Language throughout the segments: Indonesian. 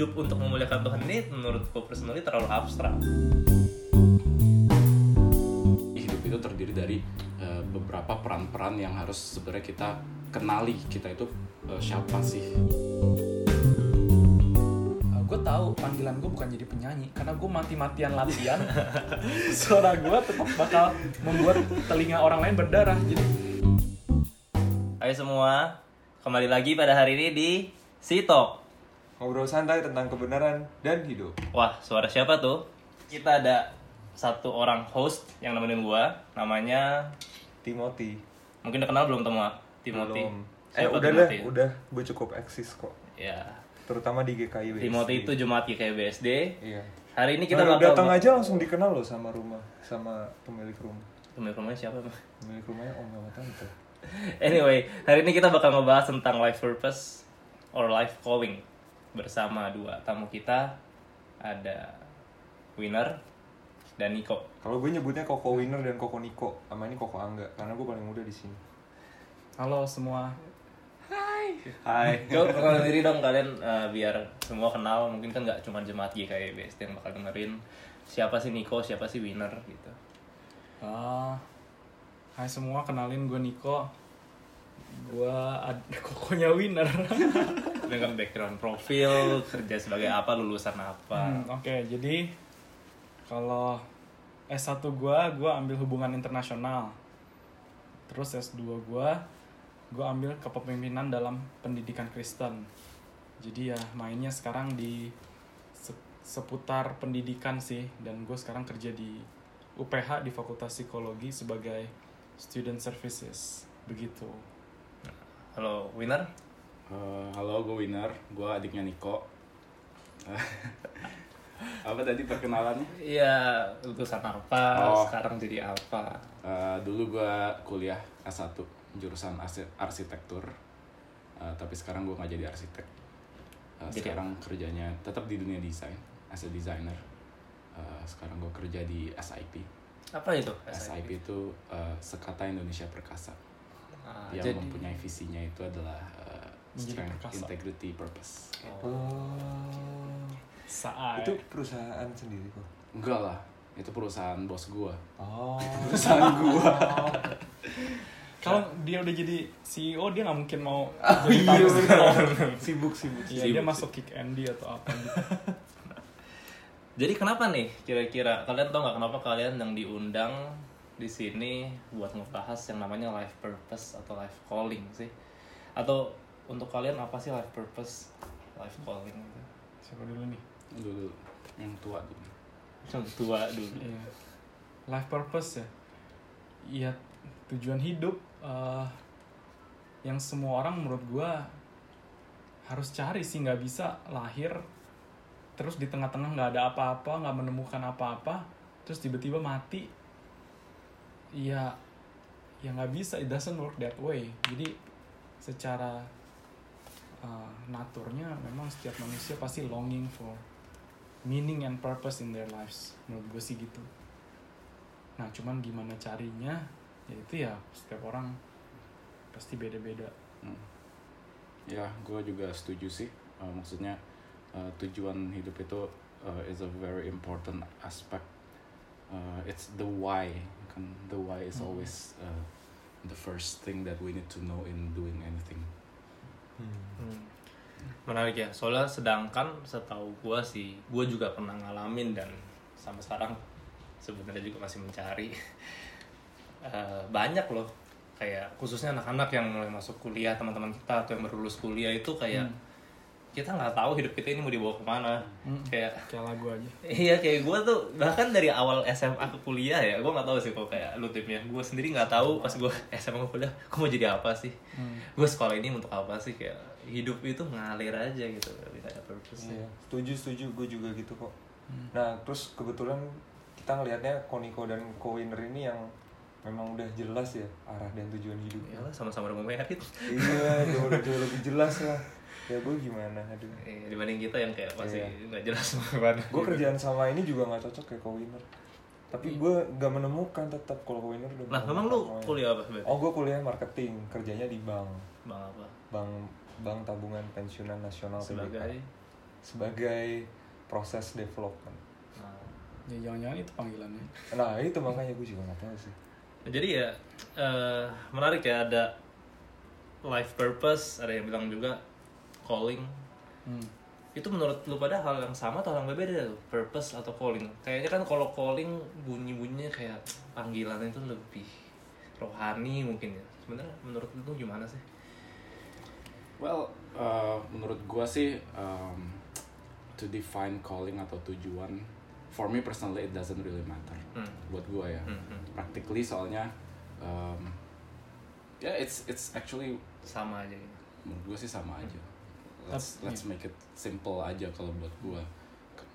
hidup untuk memuliakan Tuhan ini menurutku personally terlalu abstrak. hidup itu terdiri dari eh, beberapa peran-peran yang harus sebenarnya kita kenali kita itu eh, siapa sih gue tahu panggilan gue bukan jadi penyanyi karena gue mati-matian latihan suara gue tetap bakal membuat telinga orang lain berdarah jadi Ayo semua, kembali lagi pada hari ini di Sitok. Ngobrol santai tentang kebenaran dan hidup. Wah, suara siapa tuh? Kita ada satu orang host yang nemenin gua, namanya Timothy. mungkin udah kenal belum teman Timothy. Belum. Eh Siapa udah Timothy? deh, udah gue cukup eksis kok. Ya, Terutama di GKI BSD. Timothy itu Jemaat kayak BSD. Iya. Hari ini kita Baru bakal datang aja langsung dikenal loh sama rumah, sama pemilik rumah. Pemilik rumahnya siapa? Bang? Pemilik rumahnya om sama tante. Anyway, hari ini kita bakal ngebahas tentang life purpose or life calling bersama dua tamu kita. Ada Winner dan Niko. Kalau gue nyebutnya Koko Winner dan Koko Niko, sama ini Koko Angga, karena gue paling muda di sini. halo semua Hai. Coba perkenalkan diri dong kalian eh, biar semua kenal. Mungkin kan nggak cuma jemaat GKI BSD yang bakal dengerin siapa sih Niko, siapa sih Winner gitu. Ah, hai semua kenalin gue Niko gue ada kokonya winner Dengan background profil, kerja sebagai apa, lulusan apa. Hmm, oke jadi kalau S1 gue gue ambil hubungan internasional. Terus S2 gue gue ambil kepemimpinan dalam pendidikan Kristen. Jadi ya mainnya sekarang di se- seputar pendidikan sih dan gue sekarang kerja di UPH di Fakultas Psikologi sebagai student services. Begitu Halo Winner, Eh, halo gue Winner. Gue adiknya Niko. Apa tadi perkenalannya? Iya, lulusan apa, Oh. sekarang jadi apa? Eh, dulu gue kuliah S1 jurusan arsi- arsitektur. Eh, tapi sekarang gue nggak jadi arsitek. Eh, Jadi sekarang kerjanya tetap di dunia desain as a designer. Eh, sekarang gue kerja di SIP Apa itu? SIP itu eh, Sekata Indonesia Perkasa Ah, yang jadi mempunyai visinya itu adalah Menjadi strength, perkasa. integrity, purpose. Oh. saat Itu perusahaan sendiri kok. Enggak lah, itu perusahaan bos gua. Oh. Perusahaan gua. kalau dia udah jadi CEO dia nggak mungkin mau Oh jadi iya. Sibuk sibuk. Iya, Sibuk dia masuk kick Andy atau apa gitu. Jadi kenapa nih kira-kira kalian tau nggak kenapa kalian yang diundang di sini buat ngebahas yang namanya life purpose atau life calling sih? Atau untuk kalian apa sih life purpose, life calling itu? Siapa dulu nih? Dulu yang tua dulu. Yang tua dulu. Iya. Life purpose ya. Iya, tujuan hidup eh, yang semua orang menurut gua harus cari sih nggak bisa lahir terus di tengah-tengah nggak ada apa-apa nggak menemukan apa-apa terus tiba-tiba mati iya ya nggak bisa it doesn't work that way jadi secara uh, naturnya memang setiap manusia pasti longing for meaning and purpose in their lives menurut gue sih gitu nah cuman gimana carinya ya itu ya setiap orang pasti beda-beda Hmm. Ya, gua juga setuju sih. Eh, maksudnya eh, tujuan hidup itu eh, is a very important aspect. Eh, it's the why. Kan the why is Hmm. always eh, the first thing that we need to know in doing anything. Hmm. Menarik ya, soalnya sedangkan setahu gua sih, gua juga pernah ngalamin dan sampai sekarang sebenarnya juga masih mencari Eh, banyak loh kayak khususnya anak-anak yang mulai masuk kuliah teman-teman kita atau yang baru lulus kuliah itu kayak Hmm. Kita nggak tahu hidup kita ini mau dibawa ke mana Hmm. kayak kayak lagu aja iya kayak gue tuh bahkan dari awal SMA ke kuliah ya gue nggak tahu sih kok kayak lu tipnya gue sendiri nggak tahu pas gue SMA ke kuliah gue mau jadi apa sih Hmm. gue sekolah ini untuk apa sih kayak hidup itu ngalir aja gitu tidak ada purpose Iya, setuju setuju gue juga gitu kok. Hmm. Nah terus kebetulan kita ngelihatnya Koniko dan Kowiner ini yang memang udah jelas ya arah dan tujuan hidup. ya lah sama-sama udah mau merit iya, jauh, jauh lebih jelas lah. Ya gue gimana, aduh. Eh, dibanding kita yang kayak masih Iya. nggak jelas mau ke mana Gue kerjaan sama ini juga nggak cocok kayak Kowiner. Tapi gue nggak menemukan tetap kalau Kowiner udah. nah memang lu kuliah apa sebenarnya Oh gue kuliah marketing, kerjanya di bank, bang apa bank bank tabungan pensiunan nasional TBK. sebagai sebagai proses development Nah, ya jangan-jangan itu panggilannya nah itu makanya gue juga nggak tahu sih jadi ya eh, menarik ya ada life purpose ada yang bilang juga calling. Hmm. itu menurut lu pada hal yang sama atau hal yang berbeda tuh? Purpose atau calling? Kayaknya kan kalau calling bunyi bunyinya kayak panggilan itu lebih rohani mungkin ya. Sebenarnya menurut lu gimana sih? Well, uh, menurut gua sih um, to define calling atau tujuan, for me personally it doesn't really matter. Hmm. Buat gua ya, Hmm, hmm. practically soalnya, um, ya it's it's actually sama aja gitu. menurut gua sih sama aja. Let's Tapi- let's make it simple aja kalau buat gua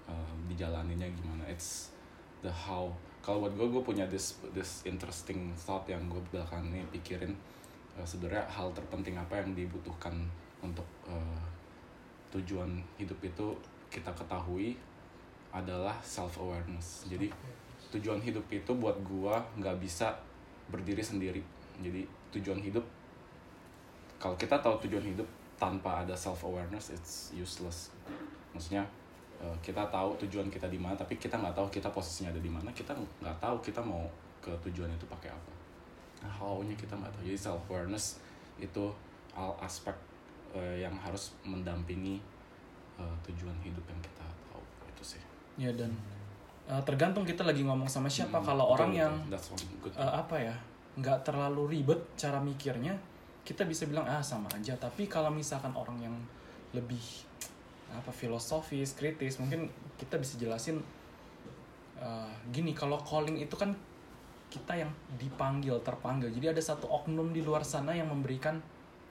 um, dijalaninnya gimana. It's the how. Kalau buat gua, gua punya this this interesting thought yang gua belakangan ini pikirin. Uh, sebenarnya hal terpenting apa yang dibutuhkan untuk uh, tujuan hidup itu kita ketahui adalah self awareness. Jadi tujuan hidup itu buat gua nggak bisa berdiri sendiri. Jadi tujuan hidup kalau kita tahu tujuan hidup tanpa ada self awareness it's useless. Maksudnya uh, kita tahu tujuan kita di mana tapi kita nggak tahu kita posisinya ada di mana. Kita nggak tahu kita mau ke tujuan itu pakai apa. Nah, how-nya kita nggak tahu. Jadi self awareness itu al aspek uh, yang harus mendampingi uh, tujuan hidup yang kita. Ya dan uh, tergantung kita lagi ngomong sama siapa. Hmm, kalau betul, orang betul. yang That's one good. uh, apa ya nggak terlalu ribet cara mikirnya kita bisa bilang ah sama aja. Tapi kalau misalkan orang yang lebih apa filosofis kritis mungkin kita bisa jelasin uh, gini kalau calling itu kan kita yang dipanggil terpanggil. Jadi ada satu oknum di luar sana yang memberikan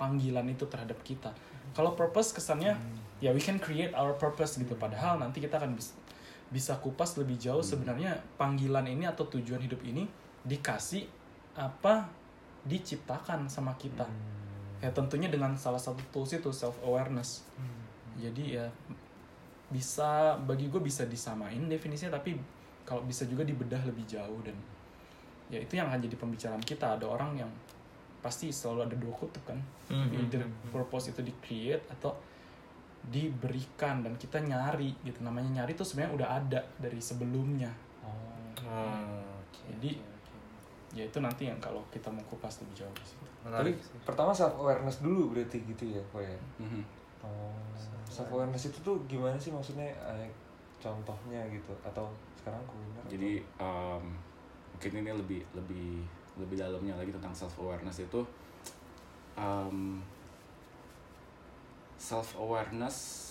panggilan itu terhadap kita. Kalau purpose kesannya ya we can create our purpose gitu. Padahal nanti kita akan bisa kupas lebih jauh sebenarnya panggilan ini atau tujuan hidup ini dikasih apa diciptakan sama kita. Ya tentunya dengan salah satu tools itu self awareness jadi ya bisa bagi gue bisa disamain definisinya tapi kalau bisa juga dibedah lebih jauh dan ya itu yang akan jadi pembicaraan kita. Ada orang yang pasti selalu ada dua kutub kan. Hmm, hmm, either hmm, hmm. purpose itu di create atau diberikan dan kita nyari gitu namanya nyari itu sebenarnya udah ada dari sebelumnya Oh, Jadi, ya itu nanti yang kalau kita mau kupas lebih jauh di situ. Tapi sih. pertama self awareness dulu berarti gitu ya kok ya. Mhm. Oh, self awareness itu tuh gimana sih maksudnya eh, contohnya gitu atau sekarang kuliner? Jadi um, mungkin ini lebih lebih lebih dalamnya lagi tentang self awareness itu um, self awareness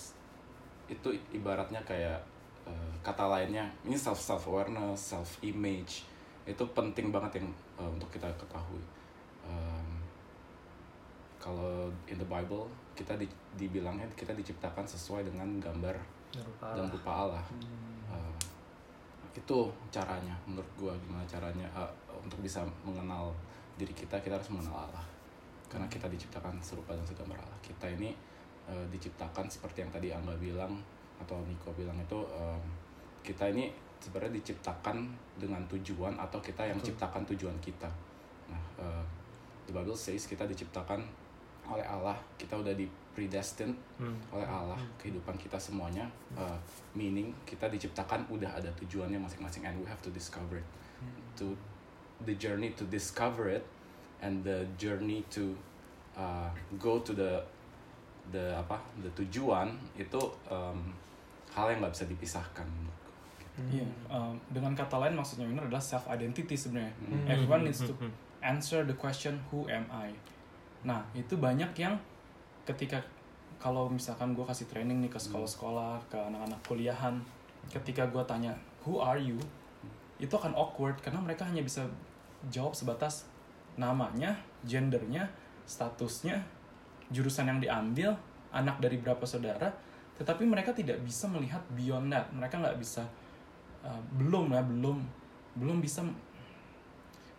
itu ibaratnya kayak uh, kata lainnya ini self self awareness self image itu penting banget yang uh, untuk kita ketahui. Um, kalau in the Bible kita di, dibilangnya kita diciptakan sesuai dengan gambar Rupa dan rupa Allah. Uh, itu caranya menurut gua gimana caranya uh, untuk bisa mengenal diri kita kita harus mengenal Allah. Karena kita diciptakan serupa dan segambar Allah. Kita ini uh, diciptakan seperti yang tadi Angga bilang atau Niko bilang itu um, kita ini sebenarnya diciptakan dengan tujuan atau kita yang Betul. ciptakan tujuan kita nah uh, the Bible says kita diciptakan oleh Allah kita udah di predestined Hmm. oleh Allah kehidupan kita semuanya uh, meaning kita diciptakan udah ada tujuannya masing-masing and we have to discover it to the journey to discover it and the journey to uh, go to the the apa the tujuan itu um, hal yang nggak bisa dipisahkan Iya, um, dengan kata lain maksudnya ini adalah self identity sebenarnya. Hmm. Everyone needs to Hmm, hmm, answer the question who am I. Nah itu banyak yang ketika kalau misalkan gue kasih training nih ke sekolah-sekolah, ke anak-anak kuliahan, ketika gue tanya who are you, itu akan awkward karena mereka hanya bisa jawab sebatas namanya, gendernya, statusnya, jurusan yang diambil, anak dari berapa saudara, tetapi mereka tidak bisa melihat beyond that. Mereka nggak bisa uh, belum ya belum belum bisa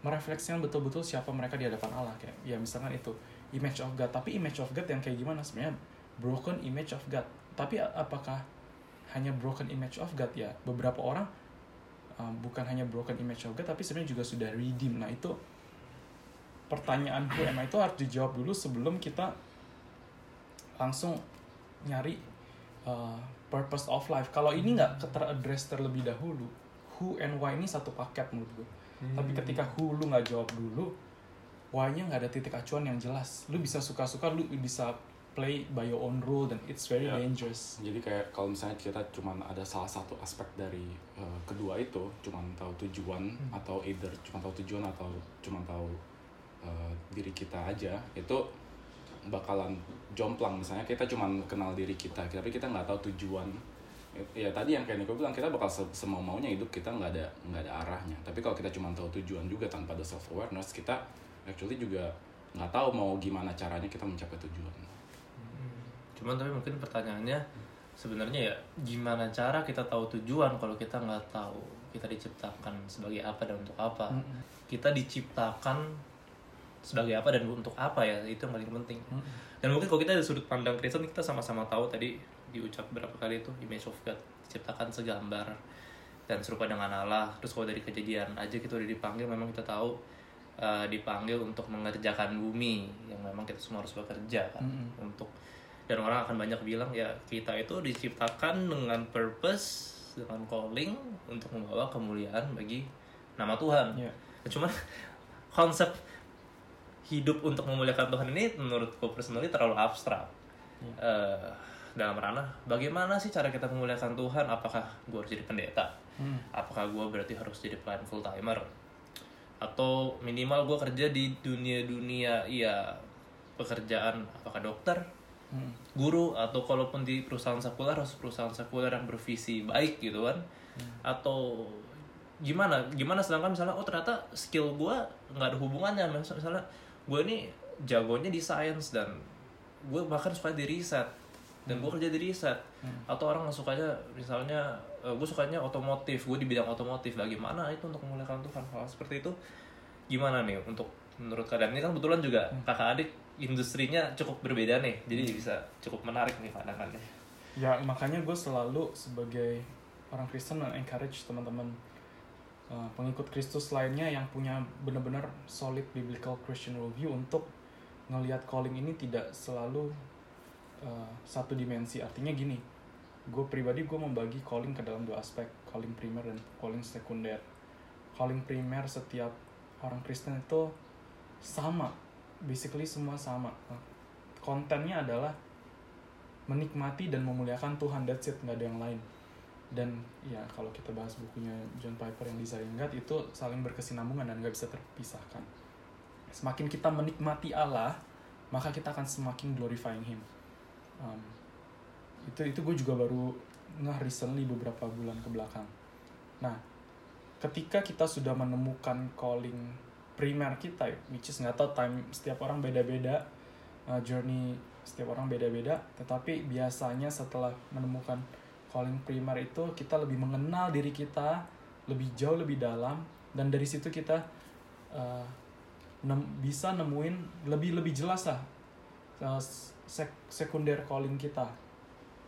merefleksikan betul-betul siapa mereka di hadapan Allah. Kayak ya misalkan itu image of God. Tapi image of God yang kayak gimana? Sebenarnya broken image of God. Tapi apakah hanya broken image of God? Ya beberapa orang um, bukan hanya broken image of God tapi sebenarnya juga sudah redeem. Nah itu pertanyaan who am I itu harus dijawab dulu sebelum kita langsung nyari uh, purpose of life. Kalau ini nggak teraddress terlebih dahulu who and why ini satu paket menurut gue tapi ketika who lu nggak jawab dulu why-nya nggak ada titik acuan yang jelas. Lu bisa suka-suka lu bisa play by your own rule dan it's very Ya. dangerous. Jadi kayak kalau misalnya kita cuman ada salah satu aspek dari uh, kedua itu, cuman tahu tujuan atau either cuma tahu tujuan atau cuma tahu uh, diri kita aja, itu bakalan jomplang misalnya kita cuman kenal diri kita, tapi kita nggak tahu tujuan. Ya tadi yang kayak Nico bilang kita bakal se- semau maunya hidup kita nggak ada nggak ada arahnya. Tapi kalau kita cuma tahu tujuan juga tanpa ada self awareness, kita actually juga nggak tahu mau gimana caranya kita mencapai tujuan. Cuman tapi mungkin pertanyaannya sebenarnya ya gimana cara kita tahu tujuan kalau kita nggak tahu kita diciptakan sebagai apa dan untuk apa. Mm-mm. Kita diciptakan sebagai apa dan untuk apa ya itu yang paling penting. Mm-mm. Dan mungkin kalau kita dari sudut pandang Kristen kita sama-sama tahu tadi diucap berapa kali itu image of God diciptakan segambar dan serupa dengan Allah. Terus kalau dari kejadian aja kita udah dipanggil memang kita tahu uh, dipanggil untuk mengerjakan bumi yang memang kita semua harus bekerja kan Mm-mm. untuk dan orang akan banyak bilang ya kita itu diciptakan dengan purpose dengan calling untuk membawa kemuliaan bagi nama Tuhan. Ya. Cuman konsep hidup untuk memuliakan Tuhan ini menurutku personally terlalu abstrak. Eh, dalam ranah bagaimana sih cara kita memuliakan Tuhan? Apakah gue harus jadi pendeta? Hmm. Apakah gue berarti harus jadi pelayan full timer? Atau minimal gue kerja di dunia-dunia ya pekerjaan apakah dokter, Hmm. guru atau kalaupun di perusahaan sekuler harus perusahaan sekuler yang bervisi baik gitu kan atau gimana gimana sedangkan misalnya oh ternyata skill gue nggak ada hubungannya Mis- misalnya gue ini jagonya di science dan gue bahkan supaya di riset dan gue kerja di riset. Atau orang sukanya misalnya gue sukanya otomotif gue di bidang otomotif bagaimana itu untuk memuliakan Tuhan. Hal seperti itu gimana nih untuk menurut kalian? Ini kan kebetulan juga kakak adik industrinya cukup berbeda nih jadi bisa cukup menarik nih pandangannya. Ya makanya gue selalu sebagai orang Kristen encourage teman-teman uh, pengikut Kristus lainnya yang punya benar-benar solid biblical Christian worldview untuk ngelihat calling ini tidak selalu uh, satu dimensi. Artinya gini, gue pribadi gue membagi calling ke dalam dua aspek, calling primer dan calling sekunder. Calling primer setiap orang Kristen itu sama, basically semua sama. Nah, kontennya adalah menikmati dan memuliakan Tuhan that's it nggak ada yang lain dan ya kalau kita bahas bukunya John Piper yang Desire God itu saling berkesinambungan dan nggak bisa terpisahkan. Semakin kita menikmati Allah maka kita akan semakin glorifying Him. Um, itu itu gue juga baru ngeh recently beberapa bulan ke belakang nah ketika kita sudah menemukan calling primer kita which is nggak tahu time setiap orang beda-beda uh, journey setiap orang beda-beda tetapi biasanya setelah menemukan calling primer itu kita lebih mengenal diri kita lebih jauh lebih dalam dan dari situ kita uh, nem- bisa nemuin lebih lebih jelas lah uh, sek- sekunder calling kita.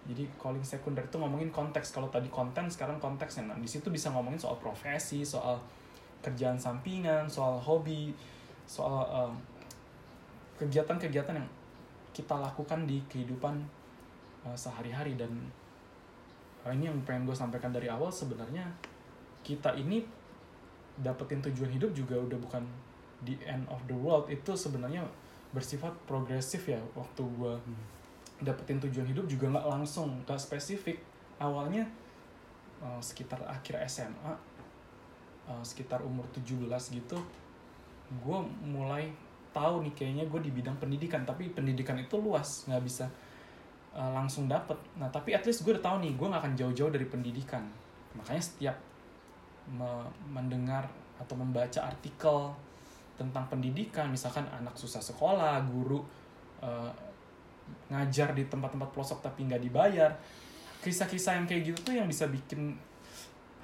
Jadi calling sekunder itu ngomongin konteks. Kalau tadi konten sekarang konteksnya. Nah di situ bisa ngomongin soal profesi soal kerjaan sampingan soal hobi soal um, kegiatan-kegiatan yang kita lakukan di kehidupan uh, sehari-hari. Dan uh, ini yang pengen gue sampaikan dari awal sebenarnya kita ini dapetin tujuan hidup juga udah bukan the end of the world. Itu sebenarnya bersifat progresif ya waktu gue dapetin tujuan hidup juga nggak langsung nggak spesifik. Awalnya uh, sekitar akhir SMA uh, sekitar umur 17 gitu gue mulai tahu nih kayaknya gue di bidang pendidikan. Tapi pendidikan itu luas nggak bisa uh, langsung dapet. Nah tapi at least gue udah tahu nih gue nggak akan jauh-jauh dari pendidikan. Makanya setiap me- mendengar atau membaca artikel tentang pendidikan misalkan anak susah sekolah guru uh, ngajar di tempat-tempat pelosok tapi nggak dibayar kisah-kisah yang kayak gitu tuh yang bisa bikin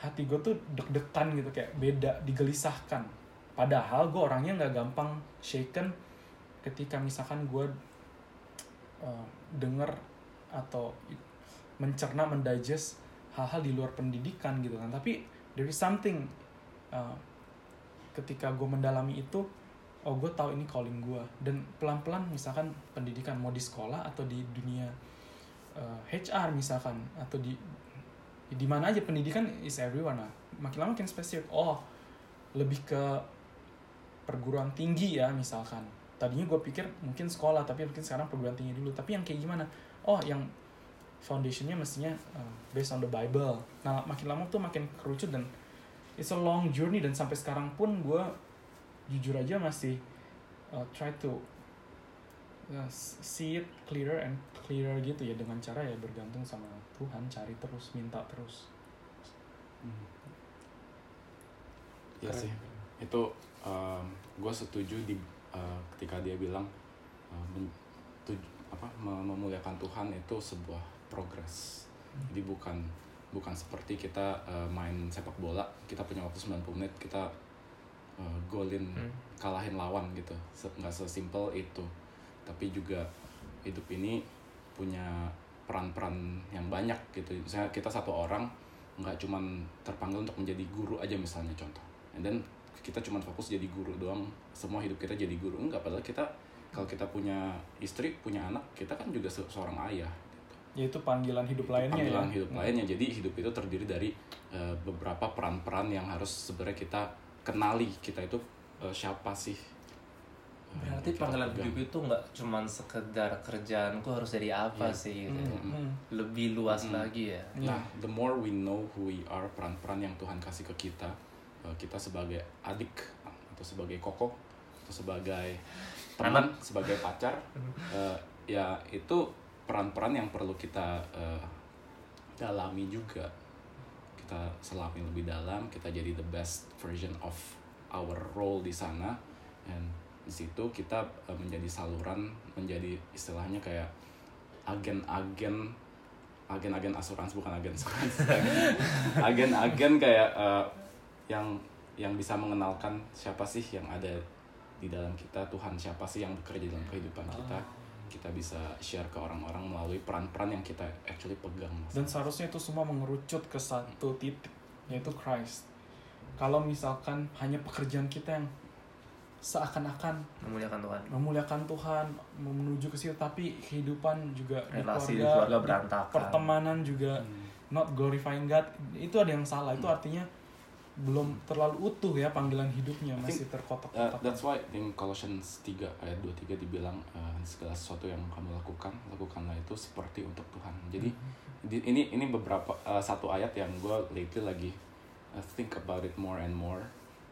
hati gue tuh deg-degan gitu kayak beda digelisahkan. Padahal gue orangnya nggak gampang shaken ketika misalkan gue uh, denger atau mencerna mendigest hal-hal di luar pendidikan gitu kan. Tapi there is something uh, ketika gue mendalami itu oh gue tahu ini calling gue dan pelan-pelan misalkan pendidikan mau di sekolah atau di dunia uh, HR misalkan atau di di mana aja pendidikan is everyone lah. Makin lama makin spesifik. Oh lebih ke perguruan tinggi ya misalkan tadinya gue pikir mungkin sekolah tapi mungkin sekarang perguruan tinggi dulu tapi yang kayak gimana oh yang foundationnya mestinya uh, based on the Bible nah makin lama tuh makin kerucut dan it's a long journey dan sampai sekarang pun gue jujur aja masih uh, try to uh, see it clearer and clearer gitu ya dengan cara ya bergantung sama Tuhan cari terus minta terus Hmm. Keren. sih. Itu gue setuju di uh, ketika dia bilang uh, men- tuj- apa me- memuliakan Tuhan itu sebuah progres. Jadi bukan bukan seperti kita uh, main sepak bola, kita punya waktu 90 menit, kita uh, golin Hmm. kalahin lawan gitu. Nggak sesimpel itu. Tapi juga hidup ini punya peran-peran yang banyak gitu. Misalnya kita satu orang nggak cuman terpanggil untuk menjadi guru aja misalnya contoh. And then kita cuman fokus jadi guru doang. Semua hidup kita jadi guru. Enggak, padahal kita kalau kita punya istri, punya anak, kita kan juga se- seorang ayah. Yaitu panggilan hidup lainnya Panggilan ya hidup lainnya. Jadi hidup itu terdiri dari eh, beberapa peran-peran yang harus sebenarnya kita kenali. Kita itu eh, siapa sih? Eh, Berarti panggilan pegang. hidup itu nggak cuman sekedar kerjaanku harus jadi apa Iya. sih gitu. Hmm, hmm. Lebih luas Hmm. lagi ya. Nah, the more we know who we are, peran-peran yang Tuhan kasih ke kita, kita sebagai adik atau sebagai koko atau sebagai teman, sebagai pacar, eh, ya itu peran-peran yang perlu kita eh, dalami juga. Kita selami lebih dalam, kita jadi the best version of our role di sana, and di situ kita eh, menjadi saluran, menjadi istilahnya kayak agen-agen agen-agen asuransi bukan agen asuransi agen-agen kayak eh, yang yang bisa mengenalkan siapa sih yang ada di dalam kita Tuhan siapa sih yang bekerja dalam kehidupan kita kita bisa share ke orang-orang melalui peran-peran yang kita actually pegang dan seharusnya itu semua mengerucut ke satu titik yaitu Christ kalau misalkan hanya pekerjaan kita yang seakan-akan Memuliakan Tuhan. memuliakan Tuhan menuju ke situ tapi kehidupan juga Relasi di keluarga, keluarga berantakan. pertemanan juga Hmm. not glorifying God itu ada yang salah itu artinya belum terlalu utuh ya panggilan hidupnya masih Uh, terkotak-kotak that's why in Colossians 3 ayat 23 dibilang uh, segala sesuatu yang kamu lakukan lakukanlah itu seperti untuk Tuhan. Jadi di- ini ini beberapa uh, satu ayat yang gue lately lagi uh, think about it more and more.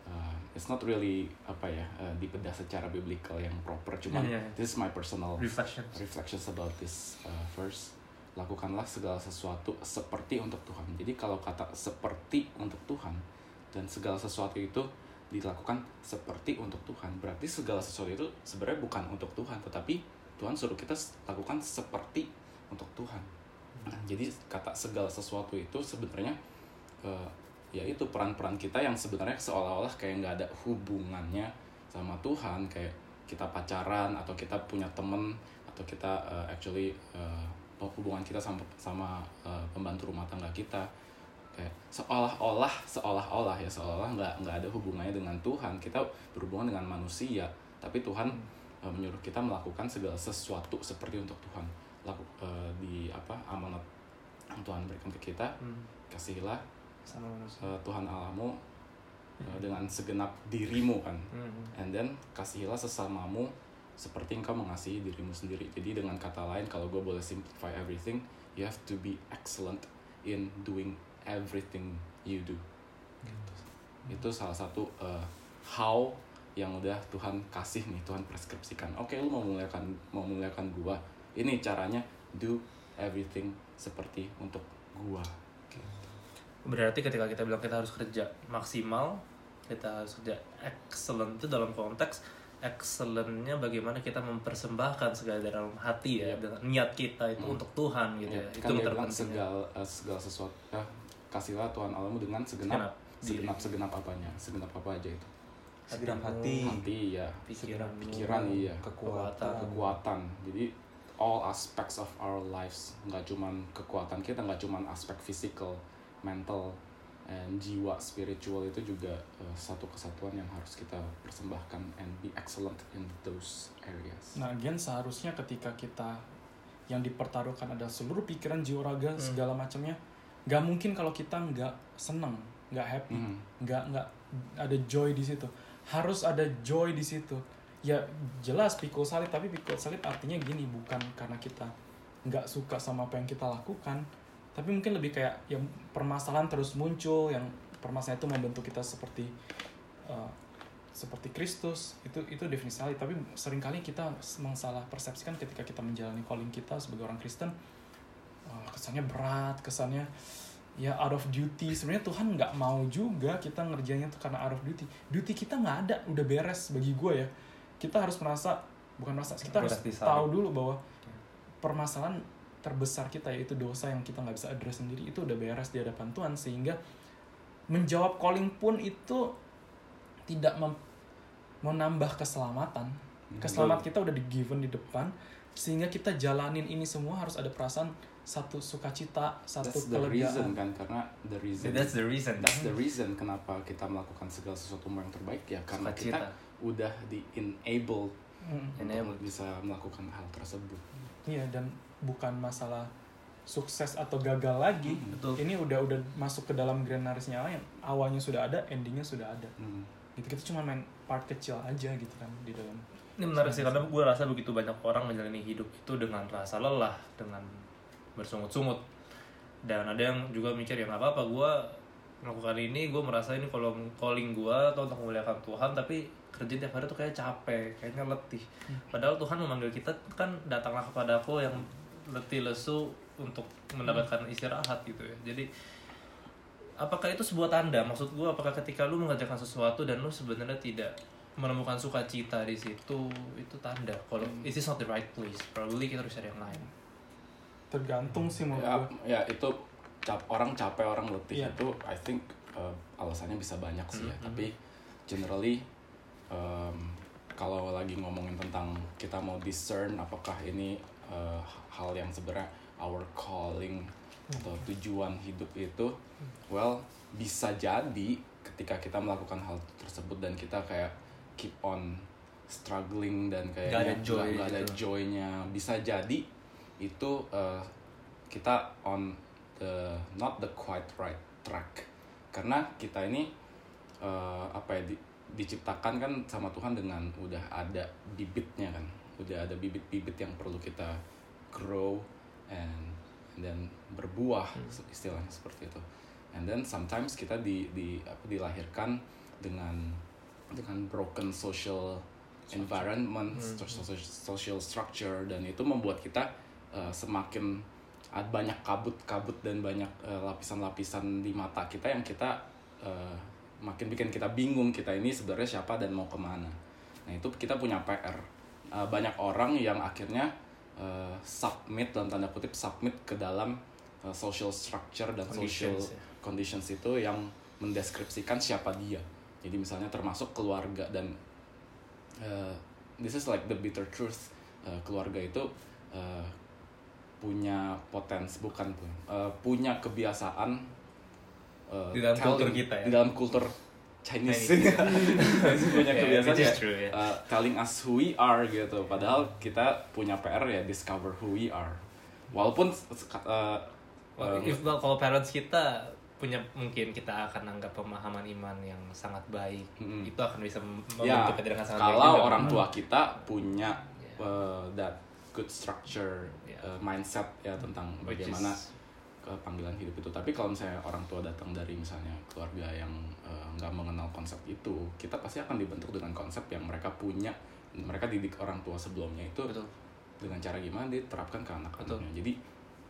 Uh, it's not really apa ya uh, dibedah secara biblical yang proper. Cuman Iya, iya. this is my personal Reflection. reflections about this uh, verse. Lakukanlah segala sesuatu seperti untuk Tuhan. Jadi kalau kata seperti untuk Tuhan dan segala sesuatu itu dilakukan seperti untuk Tuhan, berarti segala sesuatu itu sebenarnya bukan untuk Tuhan, tetapi Tuhan suruh kita lakukan seperti untuk Tuhan. Nah, jadi kata segala sesuatu itu sebenarnya uh, ya itu peran-peran kita yang sebenarnya seolah-olah kayak nggak ada hubungannya sama Tuhan. Kayak kita pacaran atau kita punya temen atau kita uh, actually uh, hubungan kita sama sama uh, pembantu rumah tangga kita kayak seolah-olah seolah-olah ya seolah nggak nggak ada hubungannya dengan Tuhan. Kita berhubungan dengan manusia tapi Tuhan uh, menyuruh kita melakukan segala sesuatu seperti untuk Tuhan. Laku uh, di apa amanat yang Tuhan berikan ke kita Hmm. kasihilah uh, Tuhan Allahmu uh, dengan segenap dirimu kan. Hmm. and then kasihilah sesamamu seperti engkau mengasihi dirimu sendiri. Jadi dengan kata lain kalau gue boleh simplify everything you have to be excellent in doing everything you do Gitu. itu salah satu uh, how yang udah Tuhan kasih nih Tuhan preskripsikan oke lu mau muliakan mau muliakan gua ini caranya do everything seperti untuk gua Berarti ketika kita bilang kita harus kerja maksimal, kita harus kerja excellent itu dalam konteks excellentnya bagaimana kita mempersembahkan segala dalam hati ya Iya. dengan niat kita itu Hmm. untuk Tuhan gitu Ya, ya. Itu kan bilang terpenting. segala eh, segala sesuatu eh, kasihlah Tuhan Allahmu dengan segenap Segenap segenap segenap apanya segenap apa aja itu. Segenap hati. hati. Ya pikiran, pikiran iya. Kekuatan. kekuatan. Jadi all aspects of our lives nggak cuman kekuatan kita nggak cuman aspek physical mental and jiwa spiritual itu juga eh, satu kesatuan yang harus kita persembahkan and be excellent in those areas. Nah, again seharusnya ketika kita yang dipertaruhkan adalah seluruh pikiran jiwa raga segala macamnya nggak mungkin kalau kita nggak seneng nggak happy Hmm. nggak nggak ada joy di situ. Harus ada joy di situ. Ya jelas pikul salib tapi pikul salib artinya gini bukan karena kita nggak suka sama apa yang kita lakukan tapi mungkin lebih kayak yang permasalahan terus muncul yang permasalahan itu membentuk kita seperti uh, seperti Kristus. Itu itu definisi salib. Tapi sering kali kita mengsalah persepsikan ketika kita menjalani calling kita sebagai orang Kristen uh, kesannya berat kesannya ya out of duty. Sebenarnya Tuhan nggak mau juga kita ngerjainnya tuh karena out of duty. Duty kita nggak ada udah beres bagi gue ya. Kita harus merasa bukan merasa kita harus tahu dulu bahwa permasalahan terbesar kita yaitu dosa yang kita nggak bisa address sendiri itu udah beres di hadapan Tuhan. Sehingga menjawab calling pun itu tidak mem- menambah keselamatan. Keselamat kita udah di given di depan. Sehingga kita jalanin ini semua harus ada perasaan satu sukacita satu That's the reason kelegaan kan karena the reason That's the reason. That's the reason kenapa kita melakukan segala sesuatu yang terbaik ya karena Sukacita. kita udah di enable Mm. Enable. untuk bisa melakukan hal tersebut. Iya dan bukan masalah sukses atau gagal lagi. Betul. Ini udah udah masuk ke dalam granarisnya lain. Awalnya sudah ada, endingnya sudah ada. Hmm. Gitu kita cuma main part kecil aja gitu kan di dalam. Ini menarik sih karena gue rasa begitu banyak orang menjalani hidup itu dengan rasa lelah, dengan bersungut-sungut. Dan ada yang juga mikir ya nggak apa-apa gue melakukan ini, gue merasa ini kalau calling gue atau untuk memuliakan Tuhan, tapi kerja tiap hari tuh kayak capek, kayaknya letih. Padahal Tuhan memanggil kita kan datanglah kepada aku yang letih lesu untuk mendapatkan istirahat gitu ya. Jadi apakah itu sebuah tanda? Maksud gue apakah ketika lu mengerjakan sesuatu dan lu sebenarnya tidak menemukan sukacita di situ itu tanda kalau it is not the right place probably kita harus cari yang lain Tergantung sih menurut Ya, gue. ya itu cap, orang capek orang letih Iya. itu I think uh, alasannya bisa banyak sih ya. Mhm. Tapi generally um, kalau lagi ngomongin tentang kita mau discern apakah ini uh, hal yang sebenarnya our calling atau tujuan hidup itu well bisa jadi ketika kita melakukan hal tersebut dan kita kayak keep on struggling dan kayak Nggak ada joy nggak ada gitu. joy-nya bisa jadi itu uh, kita on the not the quite right track. Karena kita ini uh, apa ya di- diciptakan kan sama Tuhan dengan udah ada bibitnya kan. Udah ada bibit-bibit yang perlu kita grow and then berbuah istilahnya seperti itu. And then sometimes kita di di apa dilahirkan dengan dengan broken social environment social, social structure dan itu membuat kita uh, semakin ada banyak kabut-kabut dan banyak uh, lapisan-lapisan di mata kita yang kita uh, makin bikin kita bingung kita ini sebenarnya siapa dan mau ke mana. Nah itu kita punya PR Uh, banyak orang yang akhirnya uh, submit dalam tanda kutip submit ke dalam uh, social structure dan social Conditions, ya. conditions itu yang mendeskripsikan siapa dia. Jadi misalnya termasuk keluarga dan uh, this is like the bitter truth Uh, keluarga itu uh, punya potensi bukan pun uh, punya kebiasaan uh, Di dalam telling- kultur kita ya? di dalam kultur Chinese, Chinese. punya Yeah, kebiasaan ya, true, ya. uh, telling us who we are gitu padahal kita punya PR ya discover who we are walaupun uh, Well, if well, kalau parents kita punya mungkin kita akan anggap pemahaman iman yang sangat baik Mm-mm. itu akan bisa ya membentuk kita dengan sangat baik kalau orang tua kita punya Yeah. uh, that good structure Yeah. uh, mindset ya tentang Which is- bagaimana ke panggilan hidup itu tapi kalau misalnya orang tua datang dari misalnya keluarga yang uh, nggak mengenal konsep itu kita pasti akan dibentuk dengan konsep yang mereka punya mereka didik orang tua sebelumnya itu betul dengan cara gimana diterapkan ke anak-anaknya jadi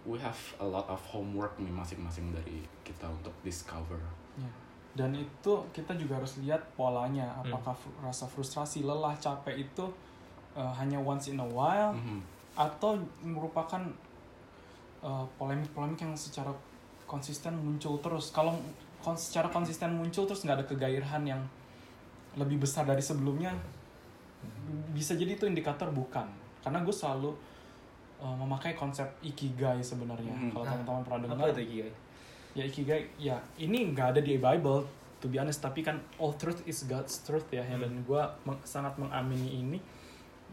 we have a lot of homework nih masing-masing dari kita untuk discover Ya. Dan itu kita juga harus lihat polanya. Hmm. Apakah fru- rasa frustrasi, lelah, capek itu uh, hanya once in a while Mhm. atau merupakan uh, polemik-polemik yang secara konsisten muncul terus. Kalau kon- secara konsisten muncul terus nggak ada kegairahan yang lebih besar dari sebelumnya, bisa jadi itu indikator bukan. Karena gue selalu uh, memakai konsep ikigai sebenarnya. Mhm. Kalau Nah, teman-teman pernah dengar, apa itu Ikigai? ya ikigai ya ini nggak ada di Bible to be honest tapi kan all truth is God's truth ya, ya. dan gue sangat mengamini ini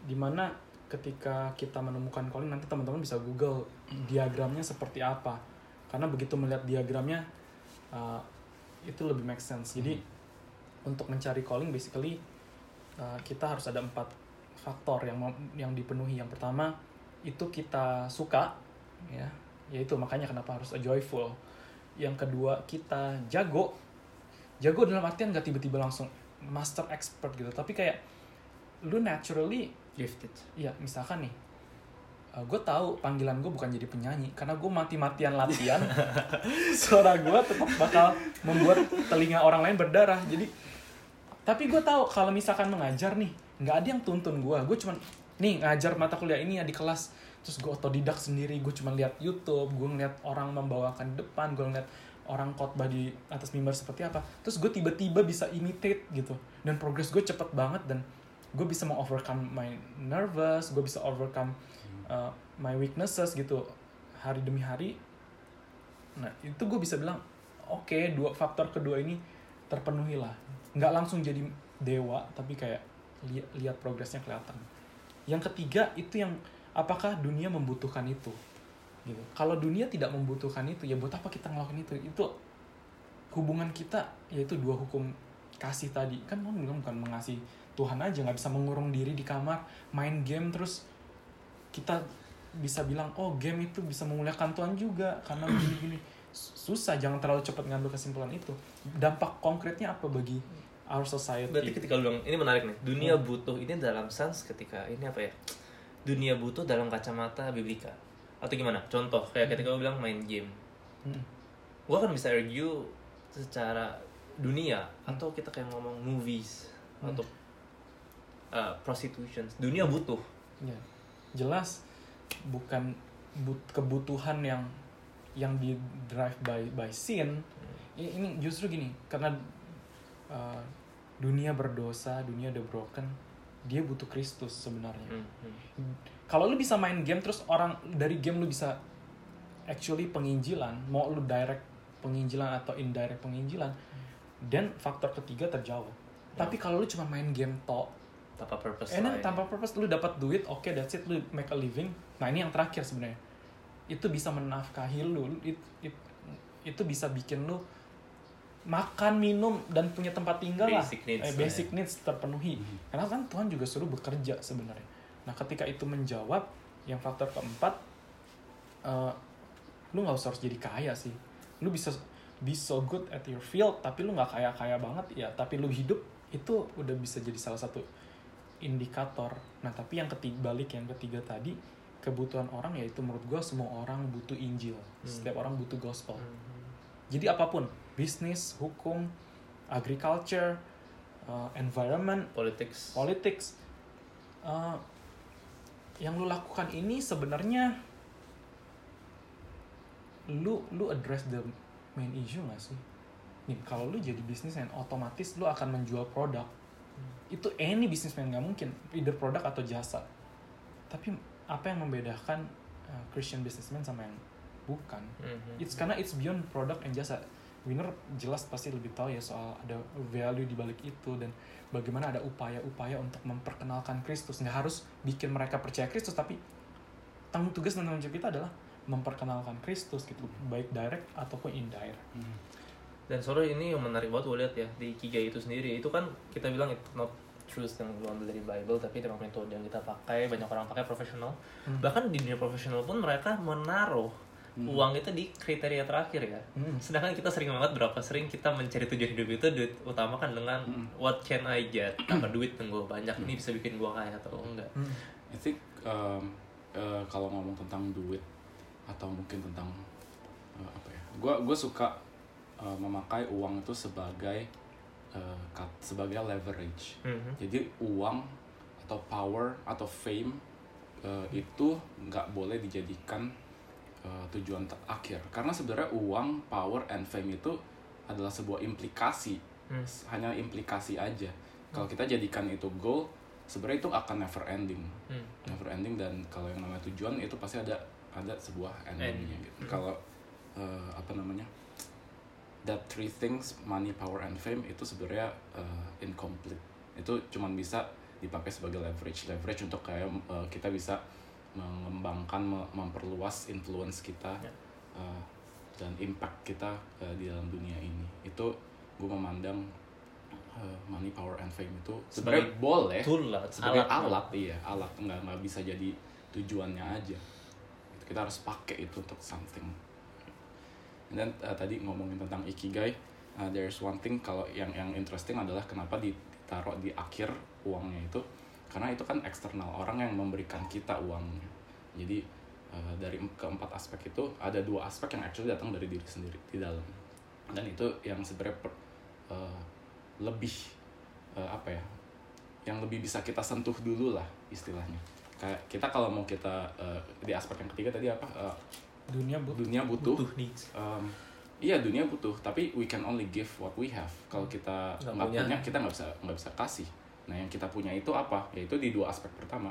di mana ketika kita menemukan calling nanti teman-teman bisa google diagramnya seperti apa. Karena begitu melihat diagramnya uh, itu lebih make sense. Jadi untuk mencari calling basically uh, kita harus ada empat faktor yang yang dipenuhi. Yang pertama itu kita suka ya. Yaitu makanya kenapa harus joyful. Yang kedua kita jago. Jago dalam artian gak tiba-tiba langsung master expert gitu. Tapi kayak lu naturally gifted. Ya misalkan nih gue tahu panggilan gue bukan jadi penyanyi karena gue mati-matian latihan suara gue tetap bakal membuat telinga orang lain berdarah. Jadi tapi gue tahu kalau misalkan mengajar nih nggak ada yang tuntun gue gue cuman nih ngajar mata kuliah ini ya di kelas terus gue otodidak sendiri gue cuma lihat YouTube gue ngeliat orang membawakan depan gue ngeliat orang khotbah di atas mimbar seperti apa terus gue tiba-tiba bisa imitate gitu. Dan progres gue cepet banget dan gue bisa mengovercome my nervous gue bisa overcome uh, my weaknesses gitu hari demi hari. Nah itu gue bisa bilang oke dua faktor kedua ini terpenuhi lah nggak langsung jadi dewa tapi kayak li- lihat progresnya kelihatan. Yang ketiga itu yang apakah dunia membutuhkan itu? Gitu. Kalau dunia tidak membutuhkan itu ya buat apa kita ngelakuin itu? Itu hubungan kita yaitu dua hukum kasih tadi. Kan bilang bukan mengasihi Tuhan aja nggak bisa mengurung diri di kamar main game terus kita bisa bilang oh game itu bisa memuliakan Tuhan juga karena gini-gini. Susah jangan terlalu cepat ngambil kesimpulan itu. Dampak konkretnya apa bagi our society? Berarti ketika lu bilang ini menarik nih dunia butuh ini dalam sense ketika ini apa ya dunia butuh dalam kacamata biblika. Atau gimana? Contoh kayak ketika lu bilang main game. Hmm. gua kan bisa argue secara dunia atau kita kayak ngomong movies Hmm. atau uh, prostitution dunia butuh Ya, jelas bukan but- kebutuhan yang yang di drive by by sin. I- Ini justru gini, karena uh, dunia berdosa, dunia udah broken, dia butuh Kristus sebenarnya. Hmm, hmm. Kalau lu bisa main game terus orang dari game lu bisa actually penginjilan, mau lu direct penginjilan atau indirect penginjilan, dan faktor ketiga terjawab. Tapi kalau lu cuma main game tok, tanpa purpose enak lain. tanpa purpose lu dapat duit oke that's it lu make a living. Nah ini yang terakhir sebenarnya. Itu bisa menafkahi lu it- it- itu bisa bikin lu makan minum dan punya tempat tinggal Basic lah needs Eh, basic needs terpenuhi. Karena kan Tuhan juga suruh bekerja sebenarnya. Nah ketika itu menjawab yang faktor keempat eh, lu nggak usah harus jadi kaya sih. Lu bisa be so good at your field tapi lu nggak kaya kaya banget ya. Tapi lu hidup itu udah bisa jadi salah satu indikator. Nah tapi yang ketiga balik yang ketiga tadi kebutuhan orang yaitu menurut gua semua orang butuh Injil. Setiap orang butuh gospel. Jadi apa pun bisnis hukum agriculture uh, environment politics. politics uh, yang lu lakukan ini sebenarnya lu lu address the main issue gak sih? Nih kalau lu jadi bisnismen otomatis lu akan menjual produk itu any businessman nggak mungkin. Either produk atau jasa. Tapi apa yang membedakan uh, Christian businessman sama yang bukan? Mhm. it's karena it's beyond produk and jasa. Winner jelas pasti lebih tahu ya soal ada value di balik itu dan bagaimana ada upaya-upaya untuk memperkenalkan Kristus. Nggak harus bikin mereka percaya Kristus tapi tanggung tugas dan tanggung jawab kita adalah memperkenalkan Kristus gitu baik direct ataupun indirect dan sore ini yang menarik banget gue lihat ya di Kigai itu sendiri. Itu kan kita bilang itu not truth yang lu ambil dari Bible tapi memang metode yang kita pakai banyak orang pakai profesional. Hmm. bahkan di dunia profesional pun mereka menaruh uang itu di kriteria terakhir ya. Hmm. sedangkan kita sering banget berapa sering kita mencari tujuan hidup itu duit utama kan dengan what can I get? Apa duit yang gue banyak ini bisa bikin gue kaya atau enggak? Hmm. I think um, uh, kalau ngomong tentang duit atau mungkin tentang uh, apa ya, gue gue suka uh, memakai uang itu sebagai uh, sebagai leverage. Mhm. Jadi uang atau power atau fame uh, itu nggak boleh dijadikan uh, tujuan terakhir karena sebenarnya uang, power, and fame itu adalah sebuah implikasi Hmm. hanya implikasi aja. Kalau kita jadikan itu goal, sebenarnya itu akan never ending, Hmm. never ending dan kalau yang namanya tujuan itu pasti ada ada sebuah endingnya End. gitu. Kalau uh, apa namanya that three things money, power, and fame itu sebenarnya uh, incomplete. Itu cuman bisa dipakai sebagai leverage leverage untuk kayak uh, kita bisa mengembangkan me- memperluas influence kita Ya. uh, dan impact kita uh, di dalam dunia ini itu gue memandang uh, money power and fame itu Sebagai boleh tool lah sebagai alat. alat, iya alat nggak nggak bisa jadi tujuannya aja kita harus pakai itu untuk something dan uh, tadi ngomongin tentang ikigai uh, there's one thing kalau yang yang interesting adalah kenapa ditaruh di akhir uangnya itu. Karena itu kan eksternal orang yang memberikan kita uangnya. Jadi uh, dari keempat aspek itu ada dua aspek yang actually datang dari diri sendiri di dalam. Dan itu yang sebenarnya per- uh, lebih uh, apa ya yang lebih bisa kita sentuh dulu lah istilahnya. Kayak kita kalau mau kita uh, di aspek yang ketiga tadi apa? Uh, dunia butuh. Dunia butuh, butuh needs um, iya dunia butuh tapi we can only give what we have. Kalau kita Nggak nggak punya. punya kita nggak bisa nggak bisa kasih. Nah yang kita punya itu apa? Yaitu di dua aspek pertama.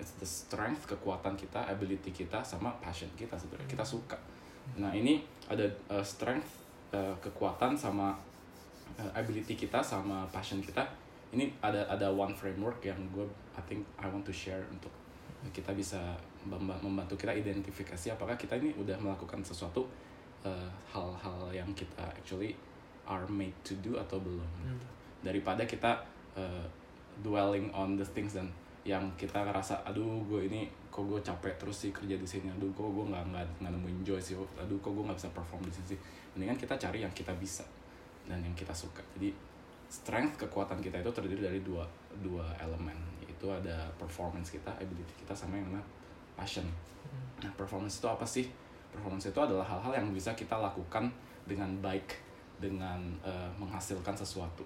It's the strength kekuatan kita ability kita sama passion kita sebenarnya. Kita suka. Nah ini ada uh, strength uh, kekuatan sama uh, ability kita sama passion kita. Ini ada ada one framework yang gue I think I want to share untuk kita bisa memba- membantu kita identifikasi apakah kita ini udah melakukan sesuatu uh, hal-hal yang kita actually are made to do atau belum. Hmm. daripada kita uh, dwelling on the things dan yang kita ngerasa aduh gue ini kok gue capek terus sih kerja di sini. Aduh kok gue nggak nggak nggak nemuin joy sih. Aduh kok gue nggak bisa perform di sini. Sih mendingan kita cari yang kita bisa dan yang kita suka. Jadi strength kekuatan kita itu terdiri dari dua dua elemen yaitu ada performance kita ability kita sama yang namanya passion. Nah performance itu apa sih? Performance itu adalah hal-hal yang bisa kita lakukan dengan baik dengan eh, menghasilkan sesuatu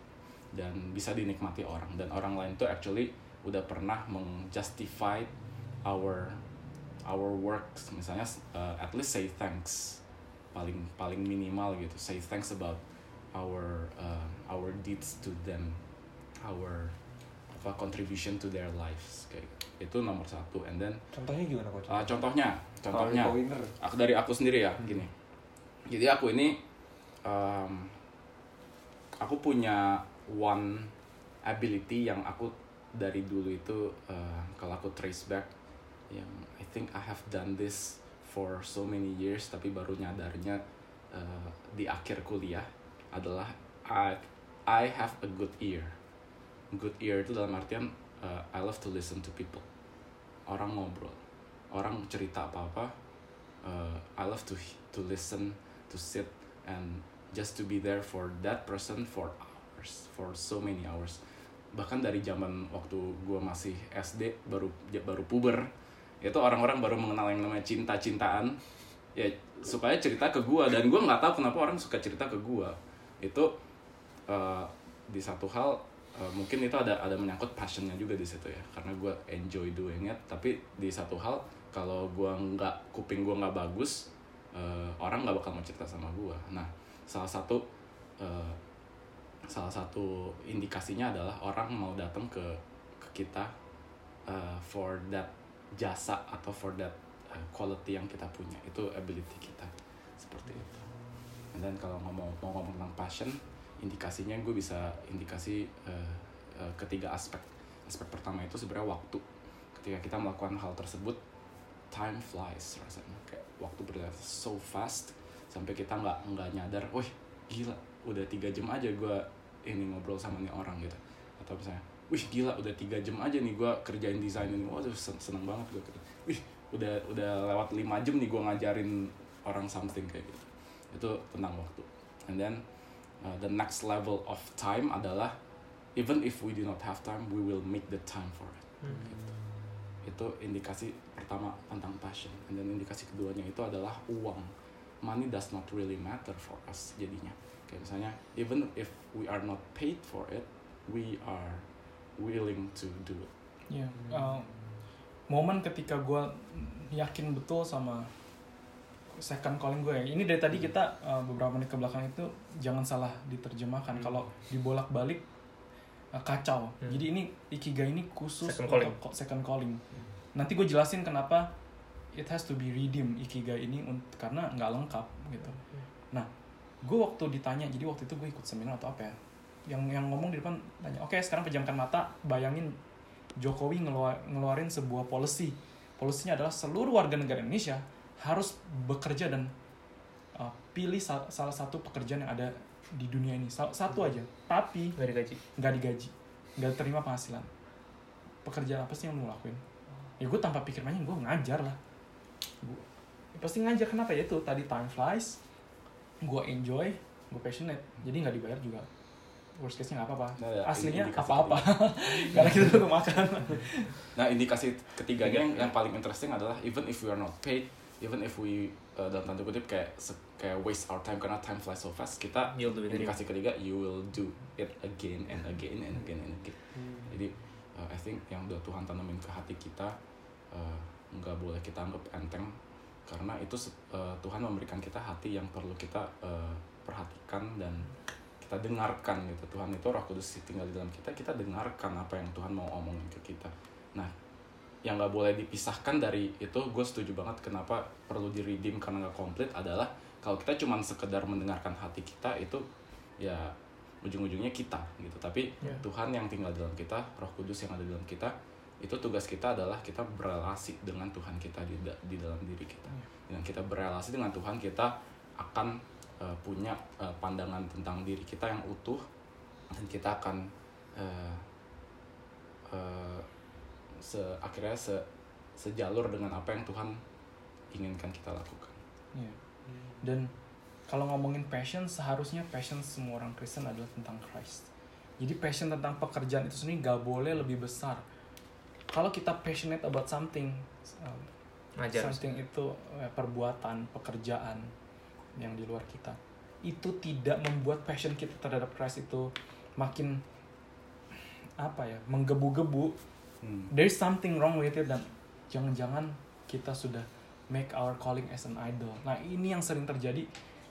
dan bisa dinikmati orang. Dan orang lain tuh actually udah pernah mengjustify our our works. Misalnya uh, at least say thanks. Paling paling minimal gitu. Say thanks about our uh, our deeds to them our apa contribution to their lives kayak itu nomor satu. And then Contohnya gimana coach? uh, contohnya contohnya. Aku dari aku sendiri ya gini. Jadi aku ini um, aku punya one ability yang aku dari dulu itu uh, kalau aku trace back yang I think I have done this for so many years tapi baru nyadarnya uh, di akhir kuliah adalah I I have a good ear good ear itu dalam artian uh, I love to listen to people. Orang ngobrol. Orang cerita apa apa uh, I love to to listen to sit and just to be there for that person for hours for so many hours. Bahkan dari zaman waktu gue masih SD baru baru puber itu orang-orang baru mengenal yang namanya cinta-cintaan. Ya sukanya cerita ke gue dan gue nggak tahu kenapa orang suka cerita ke gue itu uh, di satu hal uh, mungkin itu ada ada menyangkut passionnya juga di situ ya. Karena gue enjoy doing it. Tapi di satu hal kalau gue nggak kuping gue nggak bagus uh, orang nggak bakal mau cerita sama gue nah salah satu uh, salah satu indikasinya adalah orang mau datang ke ke kita uh, for that jasa atau for that quality yang kita punya. Itu ability kita. Seperti itu. Then kalau ngomong mau ngomong tentang passion indikasinya gue bisa indikasi uh, uh, ketiga aspek. Aspek pertama itu sebenarnya waktu. Ketika kita melakukan hal tersebut time flies rasanya. Kayak waktu berjalan so fast sampai kita nggak nggak nyadar wih gila udah tiga jam aja gue ini ngobrol sama nih orang gitu. Atau misalnya wih gila udah tiga jam aja nih gue kerjain desain ini. Sen- seneng banget gue wih udah udah lewat lima jam nih gue ngajarin orang something kayak gitu. Itu tentang waktu. And then uh, the next level of time adalah even if we do not have time we will make the time for it. Gitu. itu indikasi pertama tentang passion. And then indikasi keduanya itu adalah uang. Money does not really matter for us jadinya. Kayak misalnya even if we are not paid for it we are willing to do it. Ya, uh, momen ketika gue yakin betul sama second calling gue ya. Ini dari tadi kita uh, beberapa menit ke belakang itu jangan salah diterjemahkan. Hmm. Kalau dibolak-balik uh, kacau. Hmm. Jadi ini ikigai ini khusus Second untuk calling. ko- second calling. Nanti gue jelasin kenapa it has to be redeem ikigai ini karena nggak lengkap gitu. Nah, gue waktu ditanya, jadi waktu itu gue ikut seminar atau apa ya? Yang yang ngomong di depan tanya, oke sekarang pejamkan mata, bayangin Jokowi ngelua- ngeluarin sebuah policy. Polisinya adalah seluruh warga negara Indonesia harus bekerja dan uh, pilih sa- salah satu pekerjaan yang ada di dunia ini. Sa- Satu aja. Tapi Gak digaji. nggak digaji, nggak terima penghasilan. Pekerjaan apa sih yang lu lakuin? Ya gue tanpa pikir banyak, gue ngajar lah. Gua- ya pasti ngajar kenapa ya itu tadi time flies, gue enjoy, gue passionate, jadi nggak dibayar juga. Worst case-nya nggak apa-apa. Nah, ya, Aslinya apa-apa, karena kita tuh makan. Nah indikasi ketiganya yang, yang paling interesting adalah even if we are not paid, even if we uh, dalam tanda kutip kayak se- kayak waste our time karena time flies so fast, kita indikasi ketiga you will do it again and again and again and again. Jadi uh, I think yang udah Tuhan tanamin ke hati kita uh, nggak boleh kita anggap enteng karena itu uh, Tuhan memberikan kita hati yang perlu kita uh, perhatikan dan kita dengarkan gitu. Tuhan itu Roh Kudus tinggal di dalam kita kita dengarkan apa yang Tuhan mau omongin ke kita. Nah yang nggak boleh dipisahkan dari itu gue setuju banget kenapa perlu di redeem karena nggak komplit adalah kalau kita cuma sekedar mendengarkan hati kita itu ya ujung-ujungnya kita gitu. Tapi Ya. Tuhan yang tinggal dalam kita Roh Kudus yang ada dalam kita itu tugas kita adalah kita berrelasi dengan Tuhan kita di, di dalam diri kita. Dengan kita berrelasi dengan Tuhan kita akan uh, punya uh, pandangan tentang diri kita yang utuh dan kita akan uh, uh, se akhirnya se sejalur dengan apa yang Tuhan inginkan kita lakukan. Iya. Dan kalau ngomongin passion, seharusnya passion semua orang Kristen adalah tentang Christ. Jadi passion tentang pekerjaan itu sendiri nggak boleh lebih besar. Kalau kita passionate about something, um, Ngajar. something itu eh, perbuatan, pekerjaan yang di luar kita, itu tidak membuat passion kita terhadap Christ itu makin apa ya, menggebu-gebu. Hmm. There's something wrong with it dan jangan-jangan kita sudah make our calling as an idol. Nah ini yang sering terjadi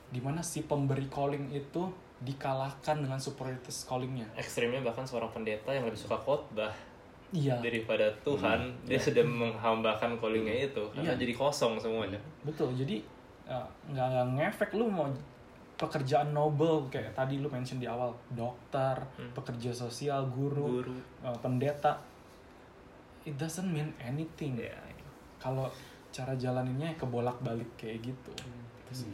di mana si pemberi calling itu dikalahkan dengan superioritas callingnya. Ekstrimnya bahkan seorang pendeta yang lebih suka khotbah Iya, daripada Tuhan, dia sudah menghambakan callingnya itu karena Iya. jadi kosong semuanya. betul. Jadi uh, nggak nggak ngefek lu mau pekerjaan noble kayak tadi lu mention di awal, dokter, Hmm. pekerja sosial, guru, Guru. uh, pendeta. It doesn't mean anything. Ya, Kalau cara jalaninnya kebolak-balik kayak gitu. Hmm.